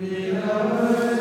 We love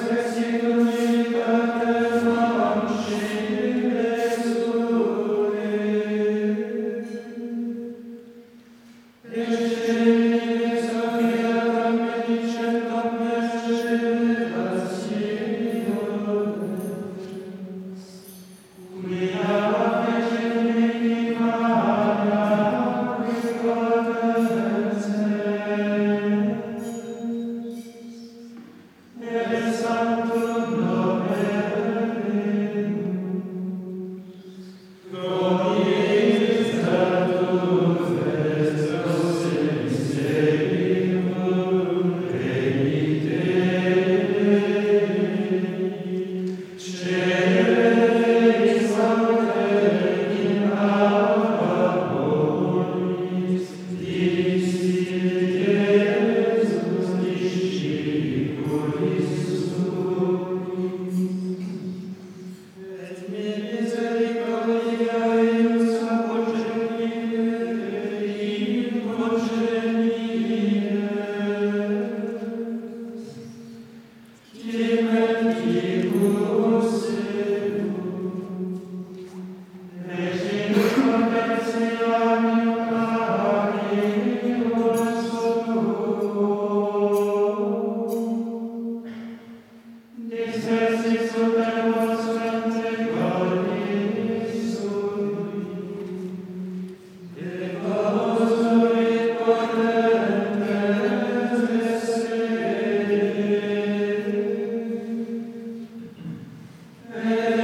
Secula